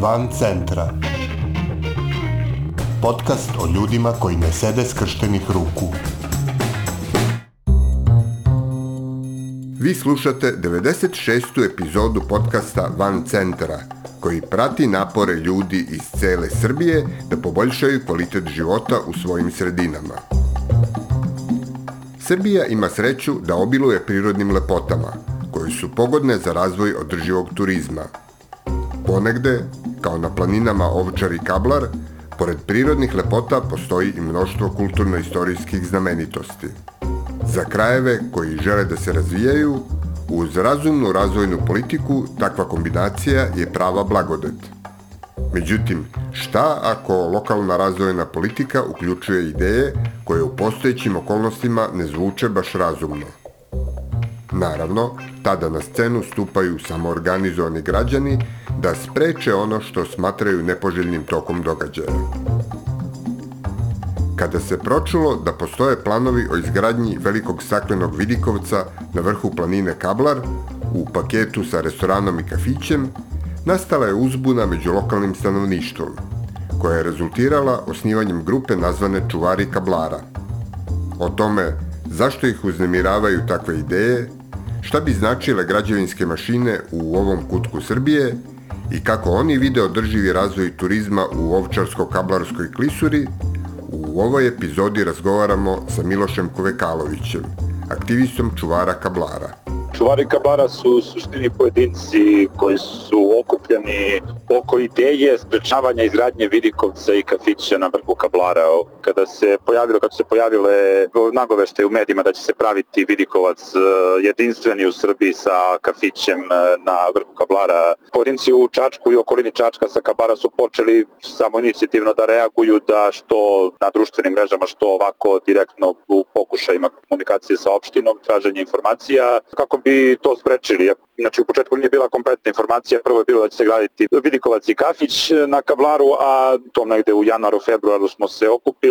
Van centra. Podcast o ljudima koji ne sede skrštenih ruku. Vi slušate 96. epizodu podcasta Van centra, koji prati napore ljudi iz cele Srbije da poboljšaju kvalitet života u svojim sredinama. Srbija ima sreću da obiluje prirodnim lepotama, koji su pogodne za razvoj održivog turizma. Ponegde, kao na planinama Ovčar i Kablar, pored prirodnih lepota postoji i mnoštvo kulturno-istorijskih znamenitosti. Za krajeve koji žele da se razvijaju, uz razumnu razvojnu politiku takva kombinacija je prava blagodet. Međutim, šta ako lokalna razvojna politika uključuje ideje koje u postojećim okolnostima ne zvuče baš razumno? Naravno, tada na scenu stupaju samoorganizovani građani da spreče ono što smatraju nepoželjnim tokom događaja. Kada se pročulo da postoje planovi o izgradnji velikog staklenog vidikovca na vrhu planine Kablar, u paketu sa restoranom i kafićem, nastala je uzbuna među lokalnim stanovništvom, koja je rezultirala osnivanjem grupe nazvane Čuvari Kablara. O tome zašto ih uznemiravaju takve ideje šta bi značile građevinske mašine u ovom kutku Srbije i kako oni vide održivi razvoj turizma u Ovčarsko-Kablarskoj klisuri, u ovoj epizodi razgovaramo sa Milošem Kovekalovićem, aktivistom čuvara Kablara. Čuvari Kabara su suštini pojedinci koji su okupljeni oko ideje sprečavanja izgradnje Vidikovca i kafića na vrhu Kablara. Kada se pojavilo, su se pojavile nagovešte u medijima da će se praviti Vidikovac e, jedinstveni u Srbiji sa kafićem e, na vrhu Kablara, pojedinci u Čačku i okolini Čačka sa Kabara su počeli samo inicijativno da reaguju da što na društvenim mrežama, što ovako direktno u pokušajima komunikacije sa opštinom, traženje informacija, kako bi to sprečili. Znači u početku nije bila kompletna informacija, prvo je bilo da će se graditi Vidikovac i Kafić na Kablaru, a tom negde u januaru, februaru smo se okupili,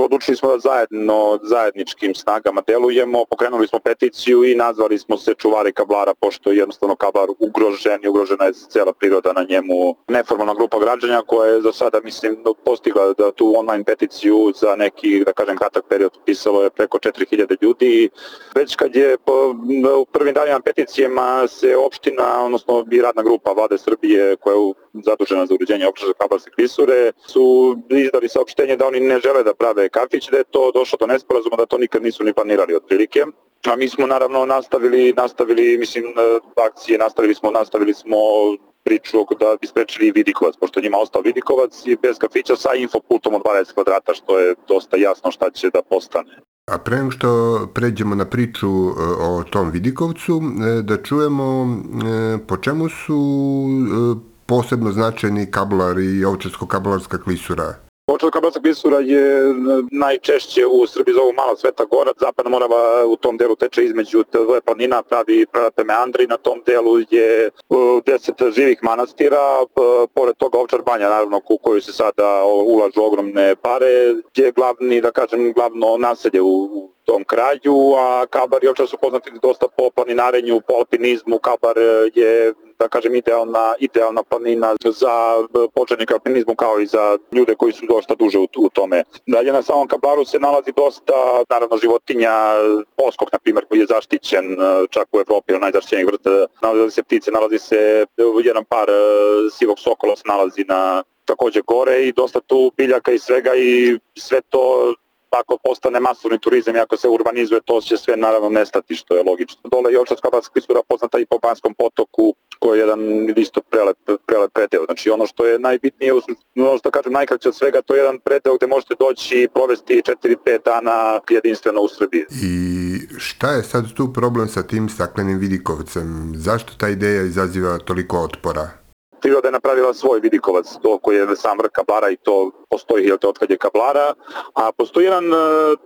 odlučili smo da zajedno, zajedničkim snagama delujemo, pokrenuli smo peticiju i nazvali smo se čuvari Kablara, pošto je jednostavno Kablar ugrožen i ugrožena je cela priroda na njemu. Neformalna grupa građanja koja je za sada, mislim, postigla da tu online peticiju za neki, da kažem, kratak period pisalo je preko 4000 ljudi. Već kad je u prvim danima peticije kojima se opština, odnosno i radna grupa vlade Srbije koja je zadužena za uređenje opštine Kabarske klisure, su izdali saopštenje da oni ne žele da prave kafić, da je to došlo do nesporazuma, da to nikad nisu ni planirali otprilike. A mi smo naravno nastavili, nastavili, mislim, akcije, nastavili smo, nastavili smo priču da bi sprečili Vidikovac, pošto njima ostao Vidikovac i bez kafića sa infopultom od 20 kvadrata, što je dosta jasno šta će da postane. A pre nego što pređemo na priču e, o tom Vidikovcu, e, da čujemo e, po čemu su posebno značajni kablar i ovčarsko-kablarska klisura Počeo Kablarska klisura je najčešće u Srbiji zovu Mala Sveta Gora, zapadna Morava u tom delu teče između dve planina, pravi meandri, na tom delu je deset živih manastira, pored toga Ovčar banja, naravno, u koju se sada ulažu ogromne pare, je glavni, da kažem, glavno naselje u tom kraju, a Kabar i Ovčar su poznati dosta po planinarenju, po alpinizmu, Kabar je da kažem, idealna, idealna planina za početnike alpinizmu kao i za ljude koji su dosta duže u, u tome. Dalje na samom Kablaru se nalazi dosta, naravno, životinja, poskok, na primjer, koji je zaštićen čak u Evropi, najzaštićenijih vrsta, nalazi se ptice, nalazi se jedan par sivog sokola se nalazi na takođe gore i dosta tu biljaka i svega i sve to ako postane masovni turizam i ako se urbanizuje, to će sve naravno nestati, što je logično. Dole je Očarska klisura poznata i po Banskom potoku, koji je jedan isto prelep, prelep predeo. Znači ono što je najbitnije, ono što kažem najkraće od svega, to je jedan predeo gde možete doći i provesti 4-5 dana jedinstveno u Srbiji. I šta je sad tu problem sa tim staklenim vidikovcem? Zašto ta ideja izaziva toliko otpora? Priroda je napravila svoj vidikovac, to koji je sam vrh kablara i to postoji jel te otkad je kablara, a postoji jedan e,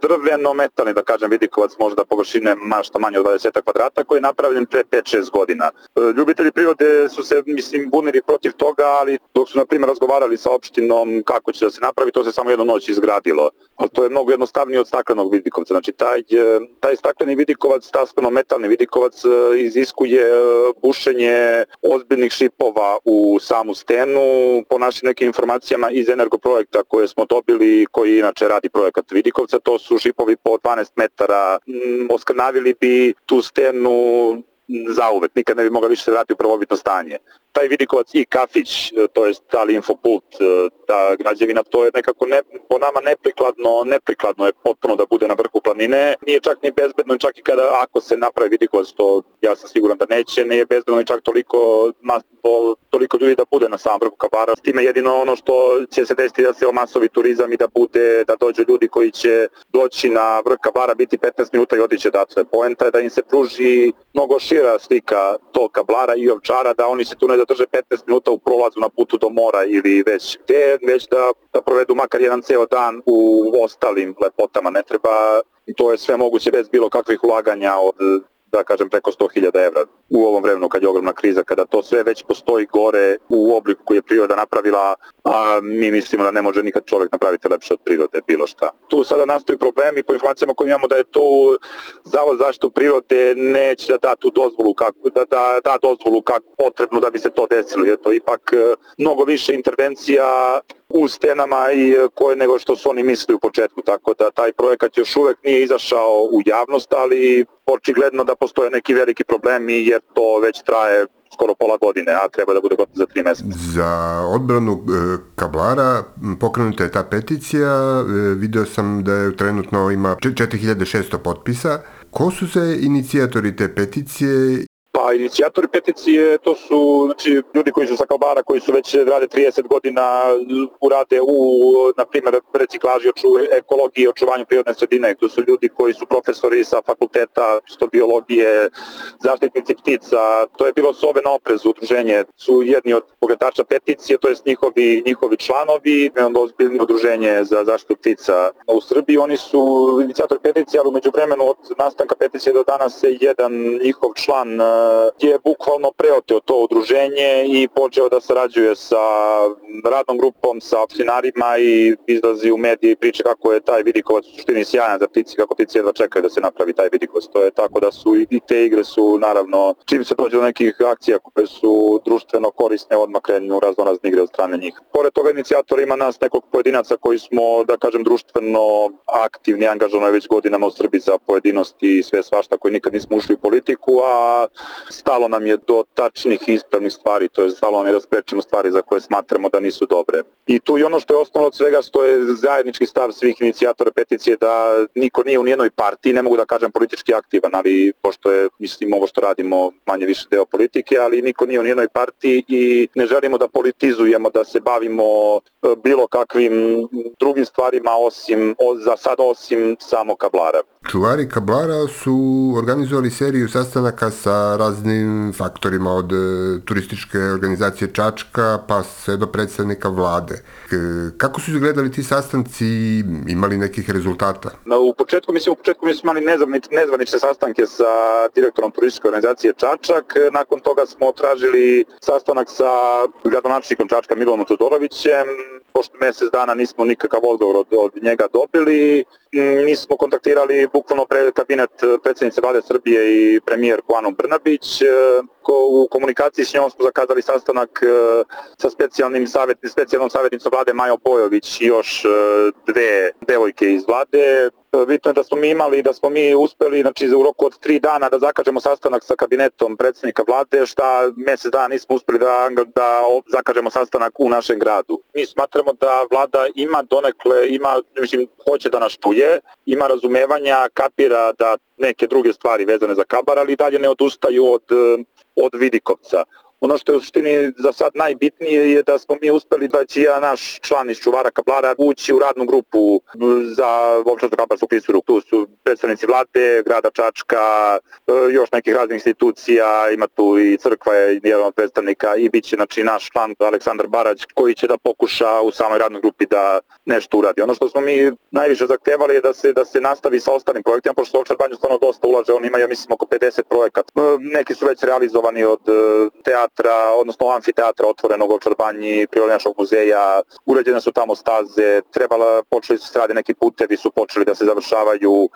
drveno-metalni, da kažem, vidikovac možda površine mašta manje od 20 kvadrata koji je napravljen pre 5-6 godina. E, ljubitelji prirode su se, mislim, bunili protiv toga, ali dok su, na primjer, razgovarali sa opštinom kako će da se napravi, to se samo jednu noć izgradilo. Ali to je mnogo jednostavnije od staklenog vidikovca. Znači, taj, e, taj stakleni vidikovac, stakleno-metalni vidikovac iziskuje bušenje ozbiljnih šipova u u samu stenu po našim nekim informacijama iz energoprojekta koje smo dobili, koji inače radi projekat Vidikovca, to su šipovi po 12 metara, mm, oskrnavili bi tu stenu zauvek, nikad ne bi mogla više se vratiti u prvobitno stanje taj Vidikovac i kafić, e, to je stali infopult, e, ta građevina, to je nekako ne, po nama neprikladno, neprikladno je potpuno da bude na vrhu planine. Nije čak ni bezbedno, čak i kada ako se napravi Vidikovac, to ja sam siguran da neće, nije bezbedno ni čak toliko, mas, toliko ljudi da bude na samom vrhu Kabara. S time jedino ono što će se desiti da se masovi turizam i da bude, da dođu ljudi koji će doći na vrh Kabara, biti 15 minuta i odiće dato. Poenta je da im se pruži mnogo šira slika tog kablara i ovčara, da oni se tu ne zadrže 15 minuta u prolazu na putu do mora ili već gde, već da, da provedu makar jedan ceo dan u ostalim lepotama. Ne treba, to je sve moguće bez bilo kakvih ulaganja od da kažem preko 100.000 evra u ovom vremenu kad je ogromna kriza, kada to sve već postoji gore u obliku koji je priroda napravila, a mi mislimo da ne može nikad čovjek napraviti lepše od prirode bilo šta. Tu sada nastoji problemi po informacijama koje imamo da je to Zavod zaštitu prirode neće da da tu dozvolu kako, da, da da dozvolu kako potrebno da bi se to desilo, jer to ipak e, mnogo više intervencija u stenama i e, koje nego što su oni mislili u početku, tako da taj projekat još uvek nije izašao u javnost, ali očigledno da postoje neki veliki problemi jer to već traje skoro pola godine, a treba da bude gotovo za tri meseca. Za odbranu e, kablara pokrenuta je ta peticija, e, video sam da je trenutno ima 4600 potpisa. Ko su se inicijatori te peticije Pa inicijatori peticije to su znači, ljudi koji su sa Kalbara, koji su već rade 30 godina, urade u, na primjer, reciklaži, oču, ekologiji, očuvanju prirodne sredine. To su ljudi koji su profesori sa fakulteta što biologije, zaštitnici ptica. To je bilo Sove na oprezu udruženje. Su jedni od pokretača peticije, to je njihovi, njihovi članovi, onda ozbiljno udruženje za zaštitu ptica u Srbiji. Oni su inicijatori peticije, ali umeđu vremenu od nastanka peticije do danas se jedan njihov član je bukvalno preoteo to udruženje i počeo da sarađuje sa radnom grupom, sa opštinarima i izlazi u medije i priče kako je taj vidikovac u suštini sjajan za ptici, kako ptici jedva čekaju da se napravi taj vidikovac. To je tako da su i te igre su naravno, čim se dođe do nekih akcija koje su društveno korisne, odmah krenu raznorazne igre od strane njih. Pored toga inicijatora ima nas nekog pojedinaca koji smo, da kažem, društveno aktivni, angažovani već godinama u Srbiji za pojedinosti i sve svašta koji nikad nismo ušli u politiku, a stalo nam je do tačnih i ispravnih stvari, to je stalo nam je da sprečimo stvari za koje smatramo da nisu dobre. I tu i ono što je osnovno od svega, što je zajednički stav svih inicijatora peticije da niko nije u nijednoj partiji, ne mogu da kažem politički aktivan, ali pošto je, mislim, ovo što radimo manje više deo politike, ali niko nije u nijednoj partiji i ne želimo da politizujemo, da se bavimo e, bilo kakvim drugim stvarima osim, za sad osim samo kablara. Čuvari kablara su organizovali seriju sastanaka sa raznim faktorima od e, turističke organizacije Čačka pa sve do predstavnika vlade. Kako su izgledali ti sastanci imali nekih rezultata? U početku, mislim, u početku mi smo imali nezvanične, sastanke sa direktorom turističke organizacije Čačak. Nakon toga smo tražili sastanak sa gradonačnikom Čačka Milonom Todorovićem. Pošto mesec dana nismo nikakav odgovor od, od njega dobili. Mi smo kontaktirali bukvalno pre kabinet predsednice vlade Srbije i premijer Kuanu Brnabić. Ko, u komunikaciji s njom smo zakazali sastanak sa specijalnim savjet, specijalnom savjetnicom vlade Majo Bojović i još dve devojke iz vlade bitno je da smo mi imali, da smo mi uspeli znači, u roku od tri dana da zakažemo sastanak sa kabinetom predsednika vlade, šta mesec dana nismo uspeli da, da zakažemo sastanak u našem gradu. Mi smatramo da vlada ima donekle, ima, mislim, hoće da nas čuje, ima razumevanja, kapira da neke druge stvari vezane za kabar, ali dalje ne odustaju od, od Vidikovca. Ono što je u suštini za sad najbitnije je da smo mi uspeli da će ja naš član iz Čuvara Kablara ući u radnu grupu za Vovčansku kabarsku klisuru. Tu su predstavnici vlade, grada Čačka, e, još nekih raznih institucija, ima tu i crkva je jedan od predstavnika i bit će znači, naš član Aleksandar Barać koji će da pokuša u samoj radnoj grupi da nešto uradi. Ono što smo mi najviše zahtevali je da se da se nastavi sa ostalim projektima, pošto Ovčar Banju stvarno dosta ulaže, on ima ja mislim oko 50 projekata. E, neki su već realizovani od e, teatra teatra, odnosno amfiteatra otvorenog u Čarbanji, Prirodnjačkog muzeja, uređene su tamo staze, trebala, počeli su se radi neki putevi, su počeli da se završavaju,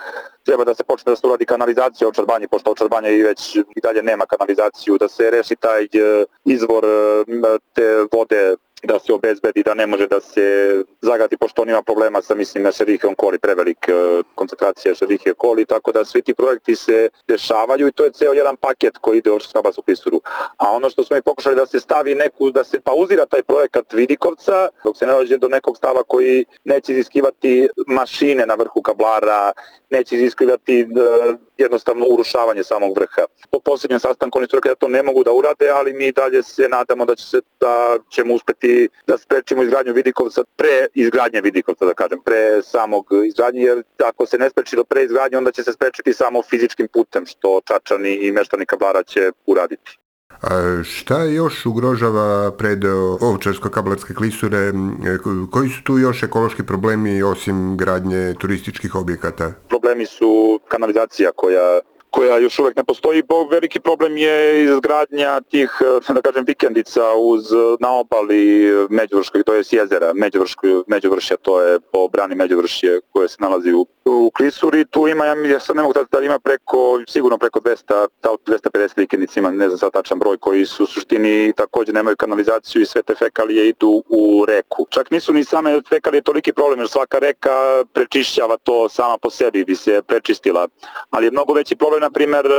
treba da se počne da se uradi kanalizacija u pošto u i već i dalje nema kanalizaciju, da se reši taj e, izvor te vode da se obezbedi da ne može da se zagati pošto on ima problema sa mislim na šerihijom koli, prevelik e, koncentracija šerihije koli, tako da svi ti projekti se dešavaju i to je ceo jedan paket koji ide u Šabasu Pisuru. A ono što smo i pokušali da se stavi neku, da se pauzira taj projekat Vidikovca, dok se ne dođe do nekog stava koji neće iziskivati mašine na vrhu kablara, neće iziskivati e, jednostavno urušavanje samog vrha. Po posljednjem sastanku oni su rekli da to ne mogu da urade, ali mi dalje se nadamo da, će se, da ćemo uspeti da sprečimo izgradnju Vidikovca pre izgradnje Vidikovca, da kažem, pre samog izgradnje, jer ako se ne spreči do pre izgradnje, onda će se sprečiti samo fizičkim putem, što Čačani i meštani Kablara će uraditi. A šta još ugrožava predeo Ovčarsko-Kablarske klisure? Koji su tu još ekološki problemi osim gradnje turističkih objekata? Problemi su kanalizacija koja koja još uvek ne postoji. Veliki problem je izgradnja tih, da kažem, vikendica uz, na obali Međuvrškog, to je jezera Međuvrškog, Međuvršja, to je po brani Međuvršje koje se nalazi u, u Klisuri. Tu ima, ja sad ne mogu da, da ima preko, sigurno preko 200, 250 vikendica ima, ne znam sad tačan broj, koji su u suštini takođe nemaju kanalizaciju i sve te fekalije idu u reku. Čak nisu ni same fekalije toliki problem, jer svaka reka prečišćava to sama po sebi, bi se prečistila. Ali je mnogo veći problem na primer, e,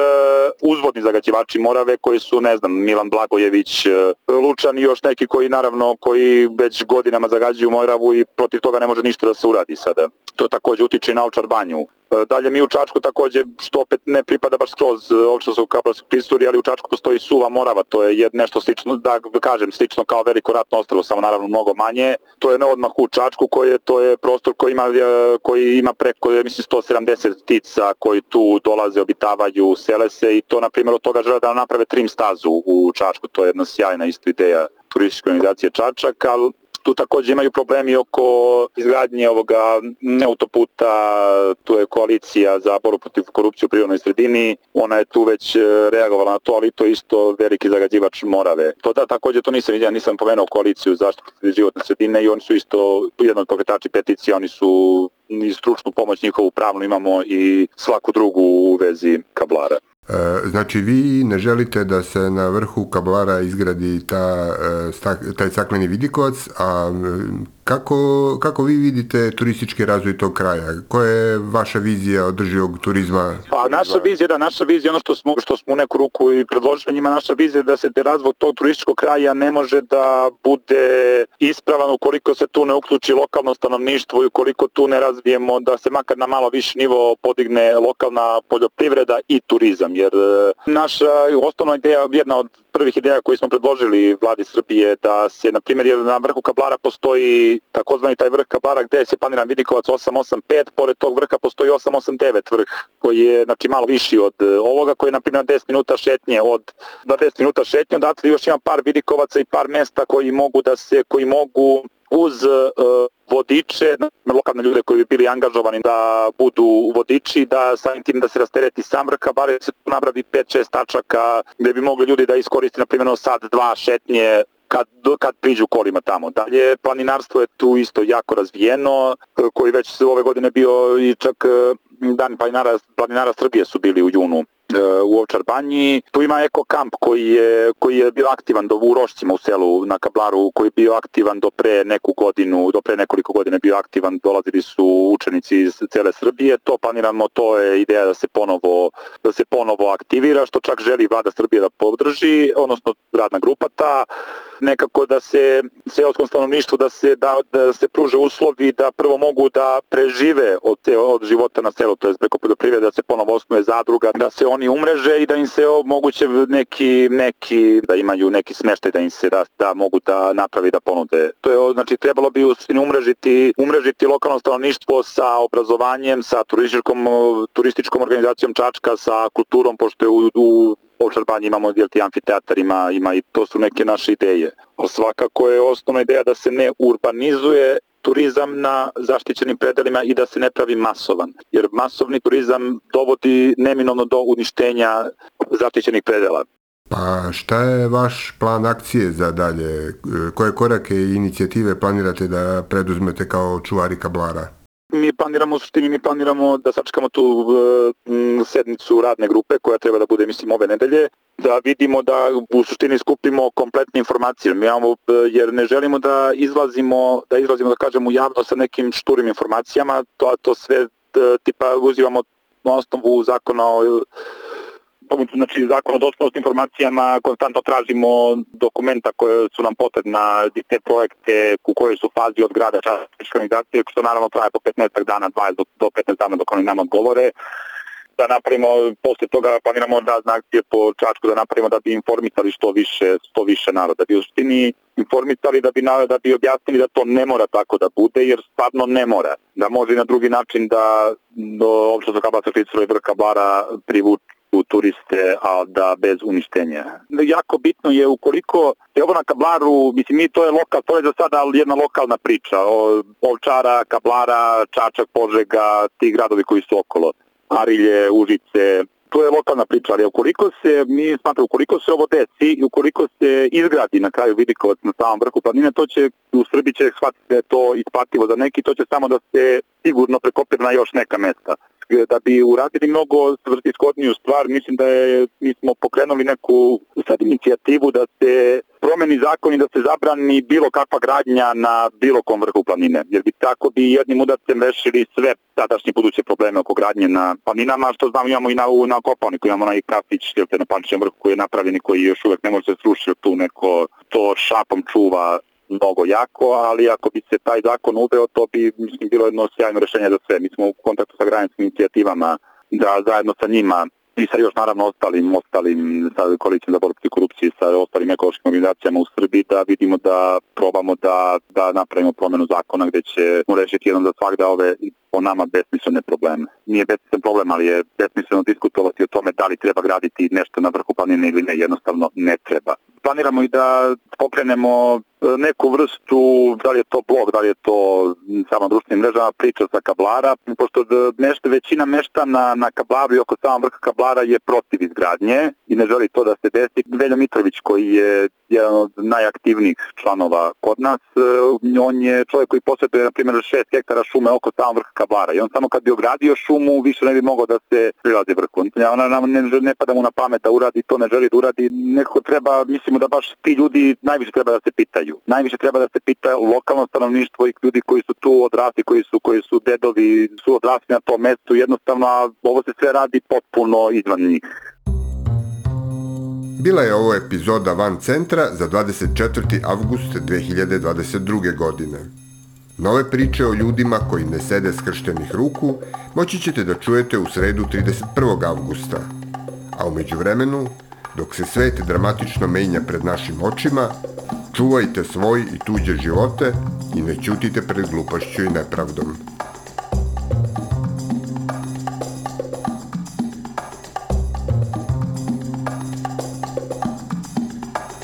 uzvodni zagađivači Morave koji su, ne znam, Milan Blagojević, e, Lučan i još neki koji naravno, koji već godinama zagađuju Moravu i protiv toga ne može ništa da se uradi sada. To takođe utiče na Ovčar banju. E, dalje mi u Čačku takođe, što opet ne pripada baš skroz e, Ovčarskog kablarskog pristuri, ali u Čačku postoji suva Morava, to je nešto slično, da kažem, slično kao veliko ratno ostrvo, samo naravno mnogo manje. To je na odmah u Čačku, koji je, to je prostor koji ima, e, koji ima preko, mislim, 170 ptica koji tu dolaze, obitavaju, sele se i to, na primjer, od toga žele da naprave trim stazu u Čačku, to je jedna sjajna isto ideja turističke organizacije Čačak, ali Tu takođe imaju problemi oko izgradnje ovoga autoputa, tu je koalicija za boru protiv korupcije u prirodnoj sredini, ona je tu već e, reagovala na to, ali to isto veliki zagađivač Morave. To da, takođe to nisam vidio, nisam pomenuo koaliciju zaštite životne sredine i oni su isto jedan od pokretači peticije, oni su i stručnu pomoć njihovu pravnu imamo i svaku drugu u vezi kablara. E, znači vi ne želite da se na vrhu kablara izgradi ta, e, taj stakleni vidikovac, a Kako, kako vi vidite turistički razvoj tog kraja? Koja je vaša vizija održivog turizma? Pa naša vizija, da, naša vizija, ono što smo, što smo u neku ruku i predložili njima, naša vizija da se razvoj tog turističkog kraja ne može da bude ispravan ukoliko se tu ne uključi lokalno stanovništvo i ukoliko tu ne razvijemo da se makar na malo više nivo podigne lokalna poljoprivreda i turizam, jer e, naša osnovna ideja, jedna od prvih ideja koji smo predložili vladi Srbije da se, na primjer, na vrhu Kablara postoji takozvani taj vrh Kablara gde se planiran Vidikovac 885, pored tog vrha postoji 889 vrh koji je znači malo viši od e, ovoga koji je na primjer 10 minuta šetnje od da 10 minuta šetnje, odatle još ima par Vidikovaca i par mesta koji mogu da se koji mogu uz uh, vodiče, lokalne ljude koji bi bili angažovani da budu vodiči, da samim tim da se rastereti sam vrh, bare se tu nabravi 5-6 tačaka gde bi mogli ljudi da iskoriste na primjer sad dva šetnje kad, kad priđu kolima tamo. Dalje, planinarstvo je tu isto jako razvijeno, koji već ove godine bio i čak dan planinara, planinara Srbije su bili u junu u Ovčar banji. Tu ima eko kamp koji je, koji je bio aktivan do, u Rošćima u selu na Kablaru, koji je bio aktivan do pre neku godinu, do pre nekoliko godina bio aktivan, dolazili su učenici iz cele Srbije. To planiramo, to je ideja da se ponovo, da se ponovo aktivira, što čak želi vlada Srbije da podrži, odnosno radna grupa ta nekako da se seoskom stanovništvu da se da, da se pruže uslovi da prvo mogu da prežive od te od života na selu, to je preko poljoprivrede da se ponovo osnuje zadruga, da se oni umreže i da im se omoguće neki neki da imaju neki smeštaj da im se da, da mogu da napravi da ponude. To je znači trebalo bi umrežiti umrežiti lokalno stanovništvo sa obrazovanjem, sa turističkom turističkom organizacijom Čačka, sa kulturom pošto je u, u po Čarbanji imamo ti amfiteatar, ima, ima i to su neke naše ideje. Ali svakako je osnovna ideja da se ne urbanizuje turizam na zaštićenim predelima i da se ne pravi masovan. Jer masovni turizam dovodi neminovno do uništenja zaštićenih predela. Pa šta je vaš plan akcije za dalje? Koje korake i inicijative planirate da preduzmete kao čuvari kablara? Mi planiramo u suštini, mi planiramo da sačekamo tu uh, sednicu radne grupe koja treba da bude, mislim, ove nedelje, da vidimo da u suštini skupimo kompletne informacije. Mi imamo, e, jer ne želimo da izlazimo, da izlazimo, da kažemo, javno sa nekim šturim informacijama, to, to sve e, tipa uzivamo na osnovu zakona o pomoću znači, zakon o dostupnosti informacijama konstantno tražimo dokumenta koje su nam potrebna te projekte u kojoj su fazi od grada častičke organizacije, što naravno traje po 15 dana, 20 do, do 15 dana dok oni nam odgovore da napravimo, posle toga planiramo razne akcije po Čačku da napravimo da bi informisali što više, što više naroda. Da bi u suštini informisali da bi, da bi objasnili da to ne mora tako da bude, jer stvarno ne mora. Da može i na drugi način da do opštota Kabasa Švicaro i Vrka Bara privuču turiste, a da bez uništenja. Jako bitno je ukoliko je ovo na Kablaru, mislim mi to je lokal, to je za sada jedna lokalna priča, o Ovčara, Kablara, Čačak, Požega, ti gradovi koji su okolo. Arilje, Užice, to je lokalna priča, ali ukoliko se, mi smatramo, ukoliko se ovo desi i ukoliko se izgradi na kraju Vidikovac na samom vrhu planine, to će u Srbiji će shvatiti da je to ispativo za neki, to će samo da se sigurno prekopira na još neka mesta da bi uradili mnogo svrsishodniju stvar, mislim da je, mi smo pokrenuli neku sad inicijativu da se promeni zakon i da se zabrani bilo kakva gradnja na bilo kom vrhu planine, jer bi tako bi jednim udarcem rešili sve sadašnje buduće probleme oko gradnje na planinama, što znam imamo i na, na Koponiku, imamo onaj kafić na Pančićem vrhu koji je napravljen i koji još uvek ne može se srušiti tu neko to šapom čuva mnogo jako, ali ako bi se taj zakon uveo, to bi mislim, bilo jedno sjajno rešenje za sve. Mi smo u kontaktu sa granickim inicijativama da zajedno sa njima i sa još naravno ostalim, ostalim sa koalicijom za borbu protiv korupcije, sa ostalim ekološkim organizacijama u Srbiji da vidimo da probamo da, da napravimo promenu zakona gde ćemo rešiti jednom za svak da ove po nama besmislene probleme. Nije besmislen problem, ali je besmisleno diskutovati o tome da li treba graditi nešto na vrhu planine ili ne, jednostavno ne treba. Planiramo i da pokrenemo neku vrstu, da li je to blog, da li je to sama društvenim mrežama, priča sa kablara, pošto nešto, većina meštana na kablaru i oko samog vrha kablara je protiv izgradnje i ne želi to da se desi. Veljo Mitrović koji je jedan od najaktivnijih članova kod nas, e, on je čovjek koji posvetuje na primjer 6 hektara šume oko samog vrha kablara i on samo kad bi ogradio šumu više ne bi mogao da se prilazi vrhu. Ona nam ne, ne pada mu na pamet da uradi to, ne želi da uradi. Nekako treba, mislimo da baš ti ljudi najviše treba da se pitaju. Najviše treba da se pita lokalno stanovništvo i ljudi koji su tu odrasli, koji su koji su dedovi, su odrasli na tom mestu, jednostavno ovo se sve radi potpuno izvan njih. Bila je ovo epizoda Van Centra za 24. avgust 2022. godine. Nove priče o ljudima koji ne sede skrštenih ruku moći ćete da čujete u sredu 31. avgusta. A umeđu vremenu, dok se svet dramatično menja pred našim očima, Čuvajte svoj i tuđe živote i ne ćutite pred glupošću i nepravdom.